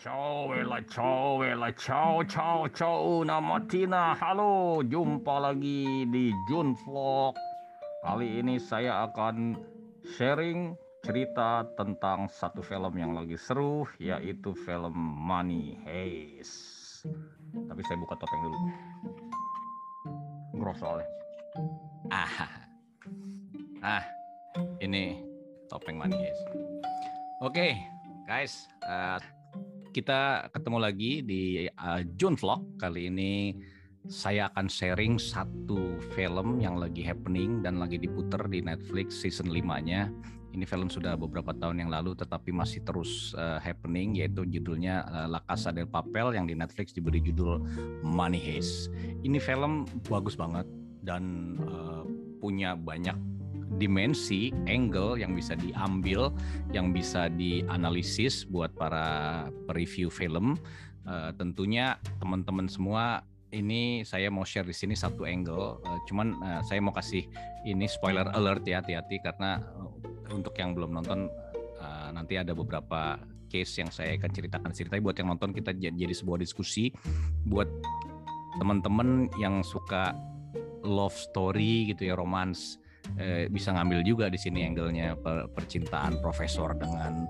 Ciao, Ella, ciao, Ella, ciao, ciao, ciao, nama Tina. Halo, jumpa lagi di Jun Vlog. Kali ini saya akan sharing cerita tentang satu film yang lagi seru, yaitu film Money Heist. Tapi saya buka topeng dulu. Gross soalnya. Ah, ah, ini topeng Money Heist. Oke, guys, uh, kita ketemu lagi di uh, June Vlog. Kali ini saya akan sharing satu film yang lagi happening dan lagi diputer di Netflix season 5-nya. Ini film sudah beberapa tahun yang lalu tetapi masih terus uh, happening yaitu judulnya uh, La Casa del Papel yang di Netflix diberi judul Money Heist. Ini film bagus banget dan uh, punya banyak dimensi, angle yang bisa diambil, yang bisa dianalisis buat para review film. Uh, tentunya teman-teman semua ini saya mau share di sini satu angle. Uh, cuman uh, saya mau kasih ini spoiler alert ya, hati-hati karena untuk yang belum nonton uh, nanti ada beberapa case yang saya akan ceritakan ceritanya buat yang nonton kita jadi sebuah diskusi buat teman-teman yang suka love story gitu ya romance eh, bisa ngambil juga di sini angle-nya per, percintaan profesor dengan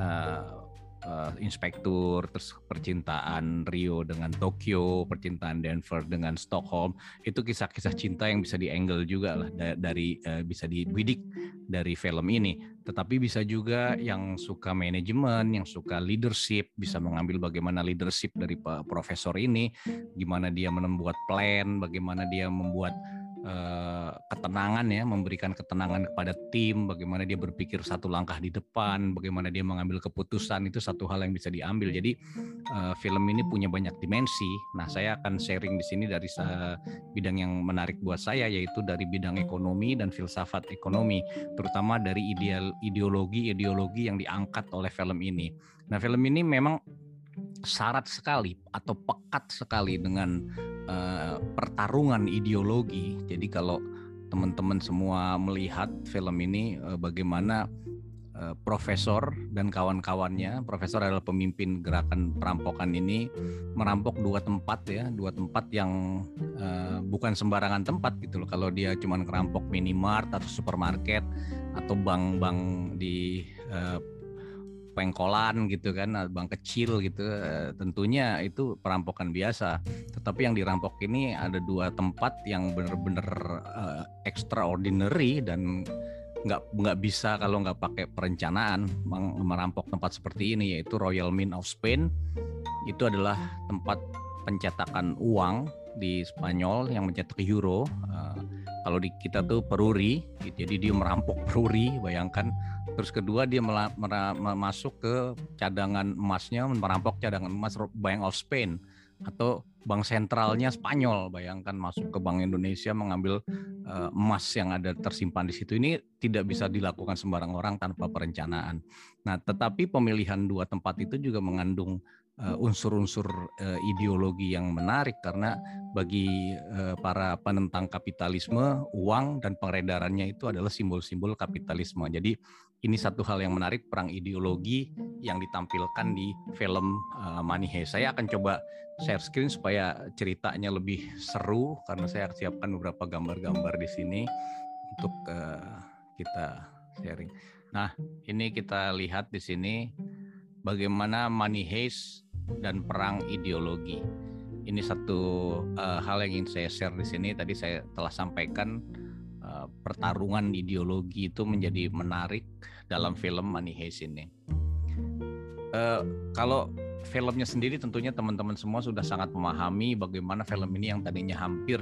uh, uh, inspektur, terus percintaan Rio dengan Tokyo, percintaan Denver dengan Stockholm, itu kisah-kisah cinta yang bisa di-angle juga lah dari uh, bisa dibidik dari film ini. Tetapi bisa juga yang suka manajemen, yang suka leadership, bisa mengambil bagaimana leadership dari profesor ini, gimana dia membuat plan, bagaimana dia membuat Eh, ketenangan ya, memberikan ketenangan kepada tim, bagaimana dia berpikir satu langkah di depan, bagaimana dia mengambil keputusan itu satu hal yang bisa diambil. Jadi uh, film ini punya banyak dimensi. Nah, saya akan sharing di sini dari bidang yang menarik buat saya yaitu dari bidang ekonomi dan filsafat ekonomi, terutama dari ideologi-ideologi yang diangkat oleh film ini. Nah, film ini memang syarat sekali atau pekat sekali dengan uh, pertarungan ideologi. Jadi kalau teman-teman semua melihat film ini uh, bagaimana uh, profesor dan kawan-kawannya, profesor adalah pemimpin gerakan perampokan ini merampok dua tempat ya, dua tempat yang uh, bukan sembarangan tempat gitu loh. Kalau dia cuma ngerampok minimart atau supermarket atau bank-bank di uh, pengkolan gitu kan, bank kecil gitu, eh, tentunya itu perampokan biasa. Tetapi yang dirampok ini ada dua tempat yang benar-benar uh, extraordinary dan nggak nggak bisa kalau nggak pakai perencanaan merampok tempat seperti ini yaitu Royal Mint of Spain itu adalah tempat pencetakan uang di Spanyol yang mencetak euro. Uh, kalau di kita tuh peruri, jadi dia merampok peruri, bayangkan Terus kedua dia masuk ke cadangan emasnya, merampok cadangan emas Bank of Spain atau bank sentralnya Spanyol. Bayangkan masuk ke Bank Indonesia mengambil uh, emas yang ada tersimpan di situ. Ini tidak bisa dilakukan sembarang orang tanpa perencanaan. Nah, tetapi pemilihan dua tempat itu juga mengandung Eh, unsur-unsur uh, ideologi yang menarik karena bagi para penentang kapitalisme uang dan peredarannya itu adalah simbol-simbol kapitalisme. Jadi ini satu hal yang menarik perang ideologi yang ditampilkan di film uh, Money Heist. Saya akan coba share screen supaya ceritanya lebih seru karena saya siapkan beberapa gambar-gambar di sini untuk uh, kita sharing. Nah, ini kita lihat di sini bagaimana Money Heist dan perang ideologi. Ini satu uh, hal yang ingin saya share di sini. Tadi saya telah sampaikan uh, pertarungan ideologi itu menjadi menarik dalam film Money Heist ini. Uh, kalau filmnya sendiri tentunya teman-teman semua sudah sangat memahami bagaimana film ini yang tadinya hampir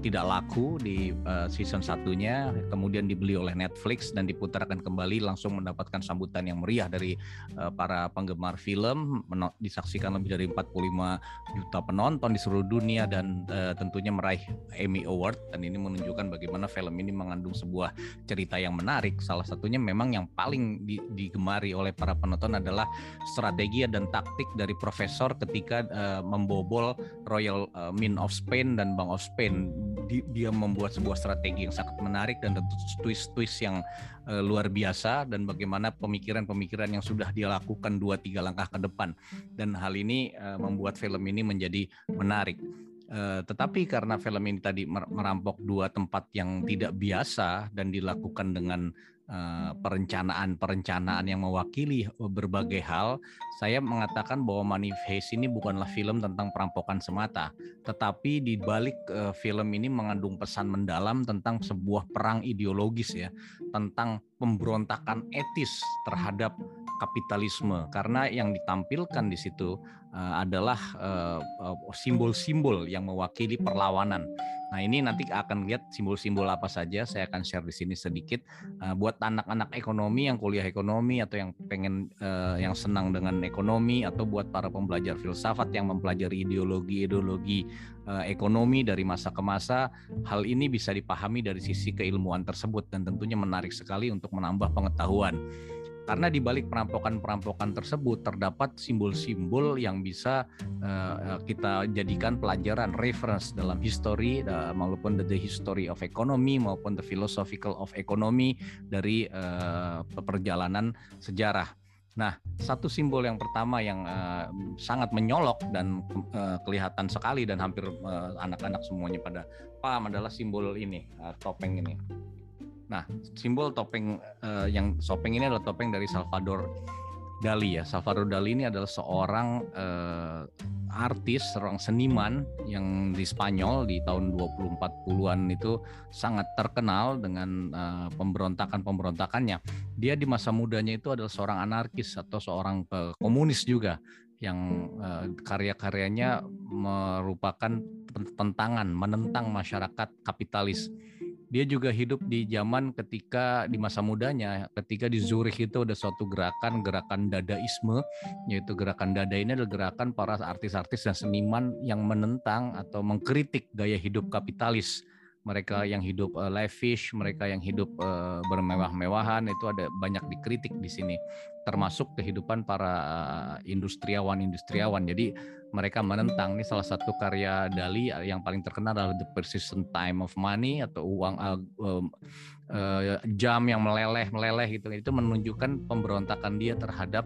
tidak laku di uh, season satunya, kemudian dibeli oleh Netflix dan diputarkan kembali langsung mendapatkan sambutan yang meriah dari uh, para penggemar film, disaksikan lebih dari 45 juta penonton di seluruh dunia dan uh, tentunya meraih Emmy Award dan ini menunjukkan bagaimana film ini mengandung sebuah cerita yang menarik. Salah satunya memang yang paling di, digemari oleh para penonton adalah strategi dan taktik dari profesor ketika uh, membobol Royal uh, Mint of Spain dan Bank of Spain di, dia membuat sebuah strategi yang sangat menarik dan twist-twist yang uh, luar biasa dan bagaimana pemikiran-pemikiran yang sudah dia lakukan dua tiga langkah ke depan dan hal ini uh, membuat film ini menjadi menarik. Uh, tetapi karena film ini tadi merampok dua tempat yang tidak biasa dan dilakukan dengan perencanaan-perencanaan yang mewakili berbagai hal, saya mengatakan bahwa Money Heist ini bukanlah film tentang perampokan semata, tetapi di balik uh, film ini mengandung pesan mendalam tentang sebuah perang ideologis ya, tentang pemberontakan etis terhadap kapitalisme karena yang ditampilkan di situ uh, adalah simbol-simbol uh, yang mewakili perlawanan Nah ini nanti akan lihat simbol-simbol apa saja. Saya akan share di sini sedikit uh, buat anak-anak ekonomi yang kuliah ekonomi atau yang pengen yang senang dengan ekonomi atau buat para pembelajar filsafat yang mempelajari ideologi-ideologi ekonomi dari masa ke masa. Hal ini bisa dipahami dari sisi keilmuan tersebut dan tentunya menarik sekali untuk menambah pengetahuan. Karena di balik perampokan-perampokan tersebut terdapat simbol-simbol yang bisa uh, kita jadikan pelajaran reference dalam history uh, maupun the, history of economy maupun the philosophical of economy dari uh, perjalanan sejarah. Nah, satu simbol yang pertama yang uh, sangat menyolok dan uh, kelihatan sekali dan hampir anak-anak uh, semuanya pada paham adalah simbol ini, uh, topeng ini. Nah, simbol topeng uh, yang topeng ini adalah topeng dari Salvador Dali ya. Salvador Dali ini adalah seorang uh, artis, seorang seniman yang di Spanyol di tahun 20-40-an itu sangat terkenal dengan uh, pemberontakan-pemberontakannya. Dia di masa mudanya itu adalah seorang anarkis atau seorang uh, komunis juga yang uh, karya-karyanya merupakan tentangan, menentang masyarakat kapitalis dia juga hidup di zaman ketika di masa mudanya ketika di Zurich itu ada suatu gerakan gerakan dadaisme yaitu gerakan dada ini adalah gerakan para artis-artis dan seniman yang menentang atau mengkritik gaya hidup kapitalis. Mereka yang hidup uh, lavish, mereka yang hidup uh, bermewah-mewahan itu ada banyak dikritik di sini termasuk kehidupan para industriawan-industriawan. Jadi mereka menentang ini salah satu karya Dali yang paling terkenal adalah The Persistent Time of Money atau uang uh, uh, jam yang meleleh meleleh gitu. Itu menunjukkan pemberontakan dia terhadap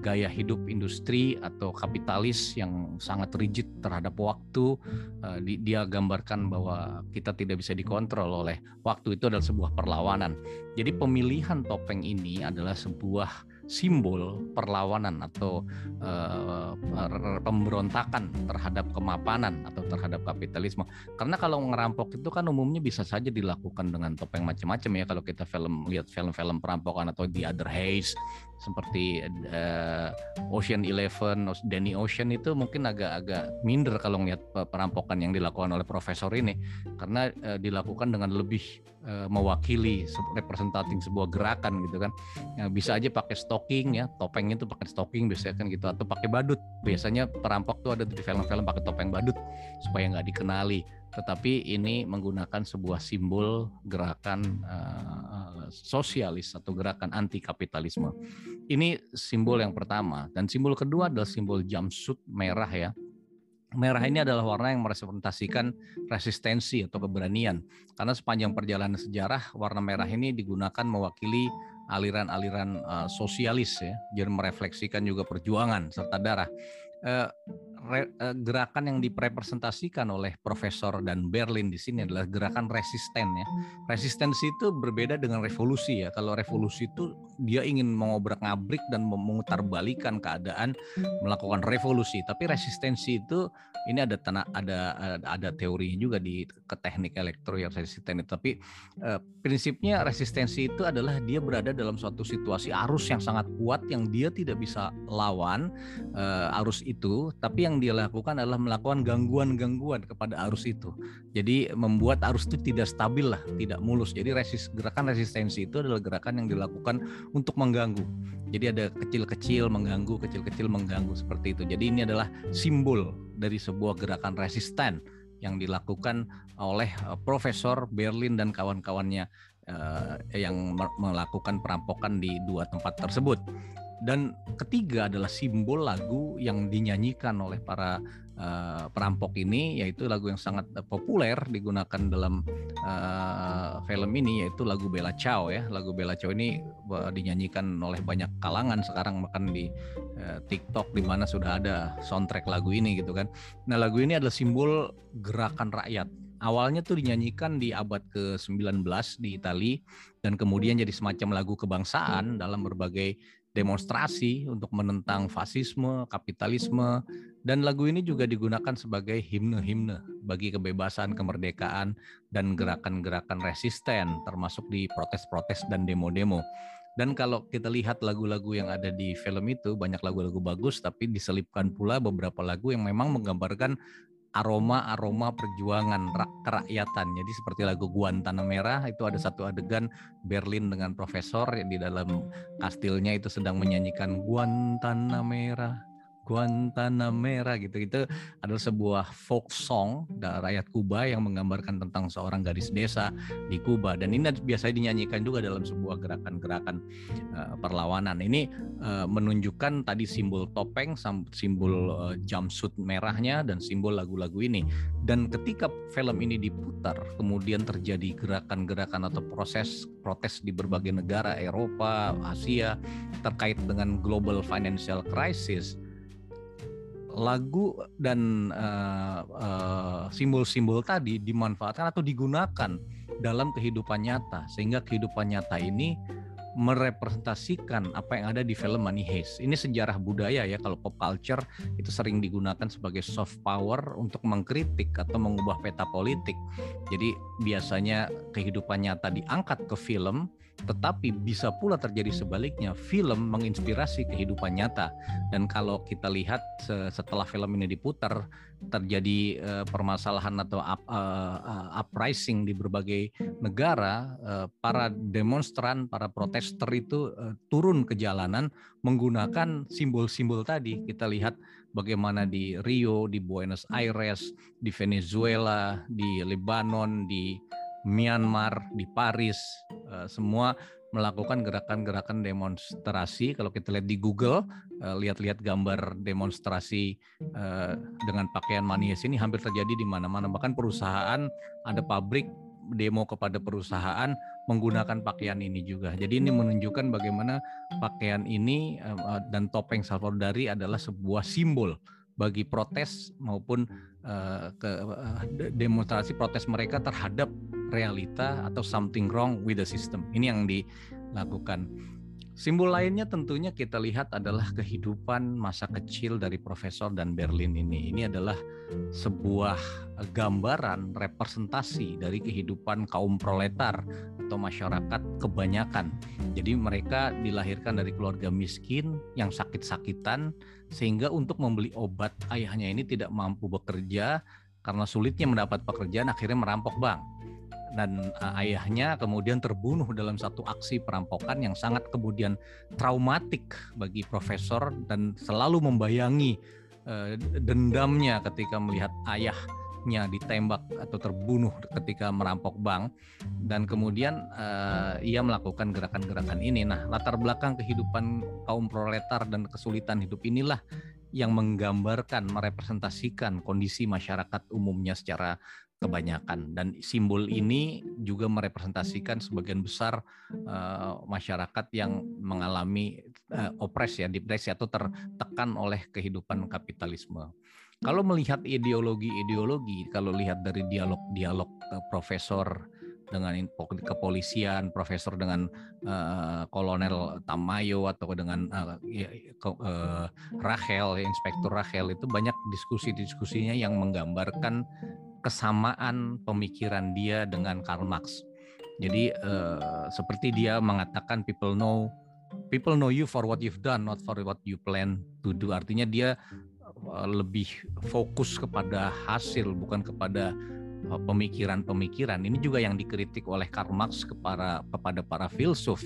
gaya hidup industri atau kapitalis yang sangat rigid terhadap waktu. Uh, di, dia gambarkan bahwa kita tidak bisa dikontrol oleh waktu. Itu adalah sebuah perlawanan. Jadi pemilihan topeng ini adalah sebuah simbol perlawanan atau uh, pemberontakan terhadap kemapanan atau terhadap kapitalisme. Karena kalau ngerampok itu kan umumnya bisa saja dilakukan dengan topeng macam-macam ya kalau kita film lihat film-film perampokan atau The Other Haze seperti uh, Ocean Eleven, Danny Ocean itu mungkin agak-agak minder kalau melihat perampokan yang dilakukan oleh profesor ini karena uh, dilakukan dengan lebih uh, mewakili representatif sebuah gerakan gitu kan. Ya, bisa aja pakai stocking ya, topeng itu pakai stocking biasanya kan gitu atau pakai badut. Biasanya perampok tuh ada di film-film pakai topeng badut supaya nggak dikenali. Tetapi ini menggunakan sebuah simbol gerakan uh, sosialis atau gerakan anti kapitalisme. Ini simbol yang pertama dan simbol kedua adalah simbol jumpsuit merah ya merah ini adalah warna yang merepresentasikan resistensi atau keberanian. Karena sepanjang perjalanan sejarah, warna merah ini digunakan mewakili aliran-aliran uh, sosialis ya, jadi merefleksikan juga perjuangan serta darah. Uh, re, uh, gerakan yang direpresentasikan oleh Profesor dan Berlin di sini adalah gerakan resisten ya. Resistensi itu berbeda dengan revolusi ya. Kalau revolusi itu dia ingin mengobrak-ngabrik dan memutarbalikan keadaan melakukan revolusi, tapi resistensi itu ini ada tanah ada ada teori juga di ke teknik elektro yang resisten. Tapi uh, prinsipnya resistensi itu adalah dia berada dalam suatu situasi arus yang sangat kuat yang dia tidak bisa lawan uh, arus itu, tapi yang dia lakukan adalah melakukan gangguan-gangguan kepada arus itu. Jadi membuat arus itu tidak stabil lah, tidak mulus. Jadi resis, gerakan resistensi itu adalah gerakan yang dilakukan untuk mengganggu. Jadi ada kecil-kecil mengganggu, kecil-kecil mengganggu seperti itu. Jadi ini adalah simbol dari sebuah gerakan resisten yang dilakukan oleh eh, Profesor Berlin dan kawan-kawannya uh, yang melakukan perampokan di dua tempat tersebut Dan ketiga adalah simbol lagu yang dinyanyikan oleh para uh, perampok ini yaitu lagu yang sangat populer digunakan dalam uh, film ini yaitu lagu Bella Ciao ya. Lagu Bella Ciao ini dinyanyikan oleh banyak kalangan sekarang bahkan di uh, TikTok di mana sudah ada soundtrack lagu ini gitu kan. Nah, lagu ini adalah simbol gerakan rakyat. Awalnya tuh dinyanyikan di abad ke-19 di Italia dan kemudian jadi semacam lagu kebangsaan dalam berbagai demonstrasi untuk menentang fasisme, kapitalisme, dan lagu ini juga digunakan sebagai himne-himne bagi kebebasan, kemerdekaan, dan gerakan-gerakan resisten, termasuk di protes-protes dan demo-demo. Dan kalau kita lihat lagu-lagu yang ada di film itu, banyak lagu-lagu bagus, tapi diselipkan pula beberapa lagu yang memang menggambarkan aroma-aroma perjuangan kerakyatan. Jadi seperti lagu Guantanamera itu ada satu adegan Berlin dengan profesor di dalam kastilnya itu sedang menyanyikan Guantanamera Guantanamera gitu. Itu adalah sebuah folk song dari rakyat Kuba yang menggambarkan tentang seorang gadis desa di Kuba. Dan ini biasanya dinyanyikan juga dalam sebuah gerakan-gerakan uh, perlawanan. Ini uh, menunjukkan tadi simbol topeng simbol uh, jumpsuit merahnya dan simbol lagu-lagu ini. Dan ketika film ini diputar kemudian terjadi gerakan-gerakan atau proses protes di berbagai negara Eropa Asia terkait dengan global financial crisis lagu dan simbol-simbol uh, uh, tadi dimanfaatkan atau digunakan dalam kehidupan nyata sehingga kehidupan nyata ini merepresentasikan apa yang ada di film Money Heist. Ini sejarah budaya ya kalau pop culture itu sering digunakan sebagai soft power untuk mengkritik atau mengubah peta politik. Jadi biasanya kehidupan nyata diangkat ke film tetapi bisa pula terjadi sebaliknya. Film menginspirasi kehidupan nyata. Dan kalau kita lihat setelah film ini diputar terjadi uh, permasalahan atau up, uh, uprising di berbagai negara para demonstran para protester itu turun ke jalanan menggunakan simbol-simbol tadi. Kita lihat bagaimana di Rio di Buenos Aires di Venezuela di Lebanon di Myanmar, di Paris, uh, semua melakukan gerakan-gerakan demonstrasi. Kalau kita lihat di Google, uh, lihat-lihat gambar demonstrasi uh, dengan pakaian manies ini hampir terjadi di mana-mana. Bahkan perusahaan, ada pabrik demo kepada perusahaan menggunakan pakaian ini juga. Jadi ini menunjukkan bagaimana pakaian ini dan topeng Salvador adalah sebuah simbol bagi protes maupun uh, ke uh, demonstrasi protes mereka terhadap realita atau something wrong with the system. Ini yang dilakukan. Simbol lainnya tentunya kita lihat adalah kehidupan masa kecil dari Profesor dan Berlin ini. Ini adalah sebuah gambaran representasi dari kehidupan kaum proletar atau masyarakat kebanyakan. Jadi mereka dilahirkan dari keluarga miskin yang sakit-sakitan sehingga untuk membeli obat ayahnya ini tidak mampu bekerja karena sulitnya mendapat pekerjaan akhirnya merampok bank dan uh, ayahnya kemudian terbunuh dalam satu aksi perampokan yang sangat kemudian traumatik bagi profesor dan selalu membayangi uh, dendamnya ketika melihat ayahnya ditembak atau terbunuh ketika merampok bank dan kemudian uh, ia melakukan gerakan-gerakan ini. Nah, latar belakang kehidupan kaum proletar dan kesulitan hidup inilah yang menggambarkan, merepresentasikan kondisi masyarakat umumnya secara kebanyakan. Dan simbol ini juga merepresentasikan sebagian besar uh, masyarakat yang mengalami uh, opres ya depresi atau tertekan oleh kehidupan kapitalisme. Kalau melihat ideologi-ideologi, kalau lihat dari dialog-dialog uh, profesor dengan kepolisian, profesor dengan uh, kolonel Tamayo atau dengan uh, uh, Rachel, inspektur Rachel itu banyak diskusi-diskusinya yang menggambarkan kesamaan pemikiran dia dengan Karl Marx. Jadi uh, seperti dia mengatakan people know people know you for what you've done, not for what you plan to do. Artinya dia uh, lebih fokus kepada hasil bukan kepada eh, pemikiran-pemikiran. Ini juga yang dikritik oleh Karl Marx kepada kepada para filsuf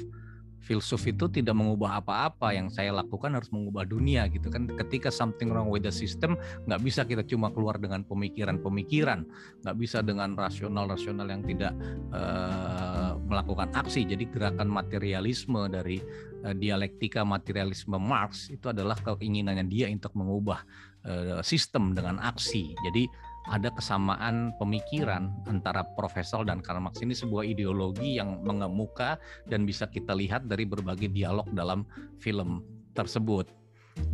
filsuf itu tidak mengubah apa-apa yang saya lakukan harus mengubah dunia gitu kan. Ketika something wrong with the system nggak bisa kita cuma keluar dengan pemikiran-pemikiran. Nggak bisa dengan rasional-rasional yang tidak uh, melakukan aksi. Jadi gerakan materialisme dari uh, dialektika materialisme Marx itu adalah keinginannya dia untuk mengubah uh, sistem dengan aksi. Jadi ada kesamaan pemikiran antara Profesor dan Karl Marx ini sebuah ideologi yang mengemuka dan bisa kita lihat dari berbagai dialog dalam film tersebut.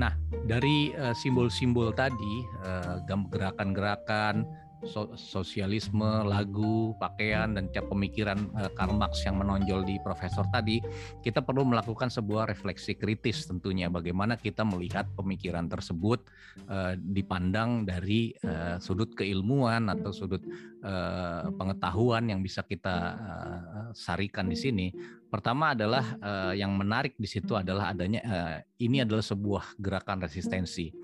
Nah, dari eh, simbol-simbol uh, tadi, uh, gerakan-gerakan, so sosialisme, lagu, pakaian dan cap pemikiran uh, Karl Marx yang menonjol di profesor tadi, kita perlu melakukan sebuah refleksi kritis tentunya bagaimana kita melihat pemikiran tersebut uh, dipandang dari uh, sudut keilmuan atau sudut uh, pengetahuan yang bisa kita uh, sarikan di sini. Pertama adalah uh, yang menarik di situ adalah adanya uh, ini adalah sebuah gerakan resistensi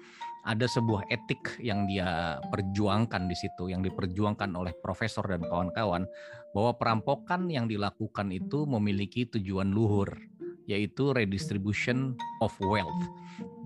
ada sebuah etik yang dia perjuangkan di situ, yang diperjuangkan oleh profesor dan kawan-kawan, bahwa perampokan yang dilakukan itu memiliki tujuan luhur, yaitu redistribution of wealth.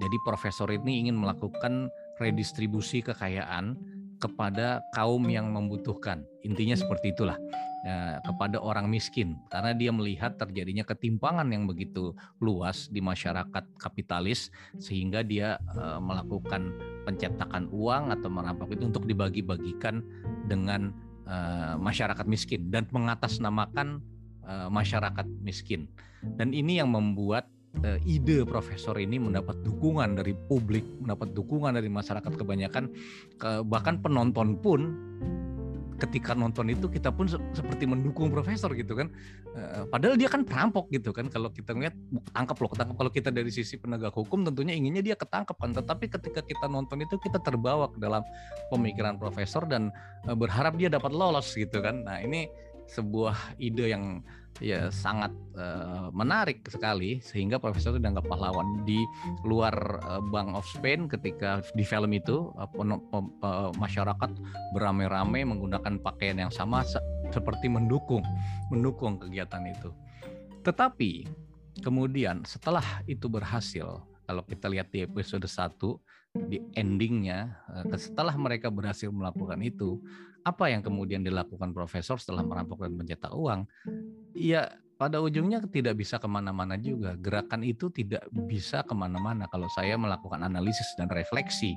Jadi profesor ini ingin melakukan redistribusi kekayaan kepada kaum yang membutuhkan. Intinya seperti itulah ya, kepada orang miskin. Karena dia melihat terjadinya ketimpangan yang begitu luas di masyarakat kapitalis sehingga dia uh, melakukan pencetakan uang atau merampok itu untuk dibagi-bagikan dengan uh, masyarakat miskin dan mengatasnamakan uh, masyarakat miskin. Dan ini yang membuat uh, ide profesor ini mendapat dukungan dari publik, mendapat dukungan dari masyarakat kebanyakan, ke, bahkan penonton pun ketika nonton itu kita pun se seperti mendukung profesor gitu kan. Uh, padahal dia kan perampok gitu kan kalau kita ngeliat tangkap loh ketangkap kalau kita dari sisi penegak hukum tentunya inginnya dia ketangkap kan. Tetapi ketika kita nonton itu kita terbawa ke dalam pemikiran profesor dan uh, berharap dia dapat lolos gitu kan. Nah ini sebuah ide yang ya sangat uh, menarik sekali sehingga profesor itu dianggap pahlawan di luar uh, Bank of Spain ketika di film itu uh, uh, masyarakat beramai-ramai menggunakan pakaian yang sama se seperti mendukung mendukung kegiatan itu. Tetapi kemudian setelah itu berhasil kalau kita lihat di episode 1 di endingnya setelah mereka berhasil melakukan itu apa yang kemudian dilakukan profesor setelah merampok dan mencetak uang? Ya pada ujungnya tidak bisa ke mana-mana juga. Gerakan itu tidak bisa ke mana-mana kalau saya melakukan analisis dan refleksi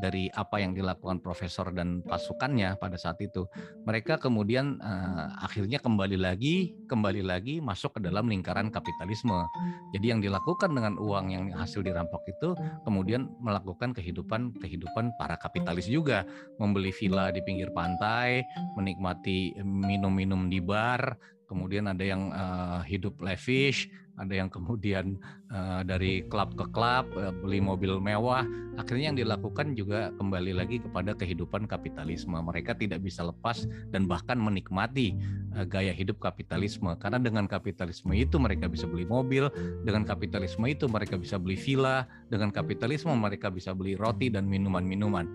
dari apa yang dilakukan profesor dan pasukannya pada saat itu. Mereka kemudian uh, akhirnya kembali lagi, kembali lagi masuk ke dalam lingkaran kapitalisme. Jadi yang dilakukan dengan uang yang hasil dirampok itu kemudian melakukan kehidupan kehidupan para kapitalis juga, membeli villa di pinggir pantai, menikmati minum-minum di bar, kemudian ada yang uh, hidup lavish, ada yang kemudian uh, dari klub ke klub uh, beli mobil mewah. Akhirnya yang dilakukan juga kembali lagi kepada kehidupan kapitalisme. Mereka tidak bisa lepas dan bahkan menikmati uh, gaya hidup kapitalisme karena dengan kapitalisme itu mereka bisa beli mobil, dengan kapitalisme itu mereka bisa beli villa, dengan kapitalisme mereka bisa beli roti dan minuman-minuman.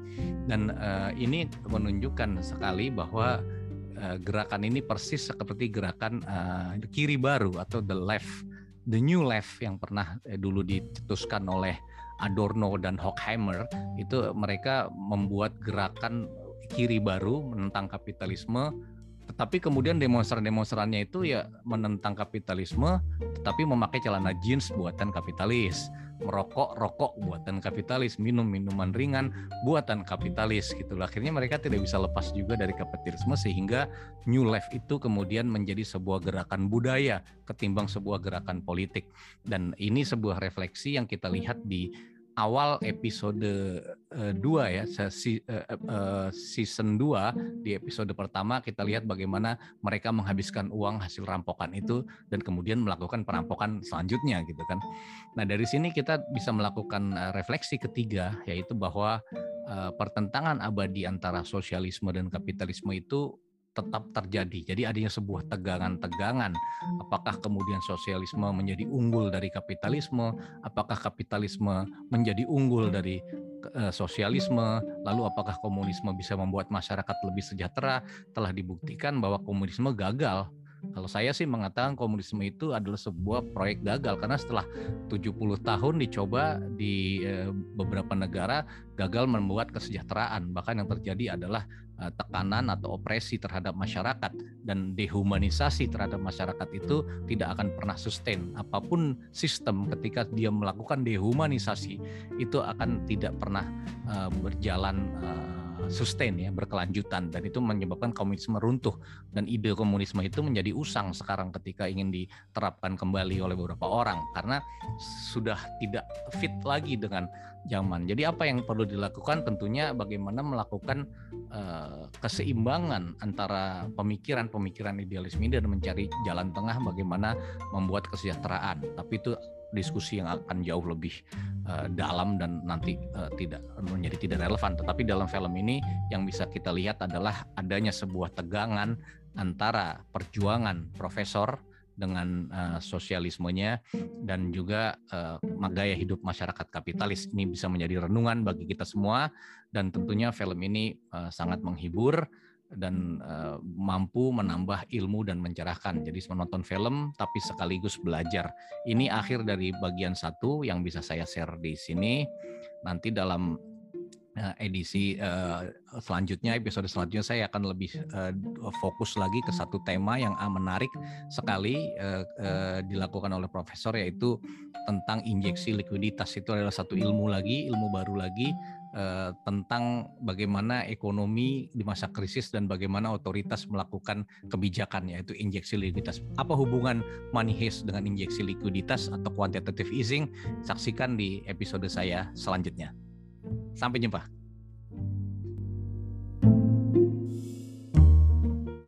Dan uh, ini menunjukkan sekali bahwa uh, gerakan ini persis seperti gerakan uh, kiri baru atau the left, the new left yang pernah eh, dulu dicetuskan oleh Adorno dan Horkheimer. Itu mereka membuat gerakan kiri baru menentang kapitalisme tetapi kemudian demonstran-demonstrannya itu ya menentang kapitalisme tetapi memakai celana jeans buatan kapitalis merokok rokok buatan kapitalis minum minuman ringan buatan kapitalis gitu akhirnya mereka tidak bisa lepas juga dari kapitalisme sehingga new life itu kemudian menjadi sebuah gerakan budaya ketimbang sebuah gerakan politik. Dan ini sebuah refleksi yang kita lihat di awal episode uh, ya sesi, uh, uh, season 2 di episode pertama kita lihat bagaimana mereka menghabiskan uang hasil rampokan itu dan kemudian melakukan perampokan selanjutnya gitu kan. Nah, dari sini kita bisa melakukan refleksi ketiga yaitu bahwa uh, pertentangan abadi antara sosialisme dan kapitalisme itu tetap terjadi. Jadi adanya sebuah tegangan-tegangan. Apakah kemudian sosialisme menjadi unggul dari kapitalisme? Apakah kapitalisme menjadi unggul dari uh, sosialisme? Lalu apakah komunisme bisa membuat masyarakat lebih sejahtera? Telah dibuktikan bahwa komunisme gagal Kalau saya sih mengatakan komunisme itu adalah sebuah proyek gagal karena setelah 70 tahun dicoba di eh, beberapa negara gagal membuat kesejahteraan. Bahkan yang terjadi adalah eh, tekanan atau opresi terhadap masyarakat dan dehumanisasi terhadap masyarakat itu tidak akan pernah sustain. Apa pun sistem ketika dia melakukan dehumanisasi itu akan tidak pernah uh, berjalan sustain ya berkelanjutan dan itu menyebabkan komunisme runtuh dan ide komunisme itu menjadi usang sekarang ketika ingin diterapkan kembali oleh beberapa orang karena sudah tidak fit lagi dengan zaman. Jadi apa yang perlu dilakukan tentunya bagaimana melakukan uh, keseimbangan antara pemikiran-pemikiran idealisme dan mencari jalan tengah bagaimana membuat kesejahteraan. Tapi itu diskusi yang akan jauh lebih uh, dalam dan nanti uh, tidak menjadi tidak relevan. Tetapi dalam film ini yang bisa kita lihat adalah adanya sebuah tegangan antara perjuangan profesor dengan uh, sosialismenya dan juga uh, gaya hidup masyarakat kapitalis ini bisa menjadi renungan bagi kita semua dan tentunya film ini uh, sangat menghibur dan uh, mampu menambah ilmu dan mencerahkan. Jadi menonton film tapi sekaligus belajar. Ini akhir dari bagian satu yang bisa saya share di sini. Nanti dalam uh, edisi uh, selanjutnya, episode selanjutnya saya akan lebih uh, fokus lagi ke satu tema yang menarik sekali uh, uh, dilakukan oleh profesor yaitu tentang injeksi likuiditas. Itu adalah satu ilmu lagi, ilmu baru lagi eh, tentang bagaimana ekonomi di masa krisis dan bagaimana otoritas melakukan kebijakan yaitu injeksi likuiditas. Apa hubungan money heist dengan injeksi likuiditas atau quantitative easing? Saksikan di episode saya selanjutnya. Sampai jumpa.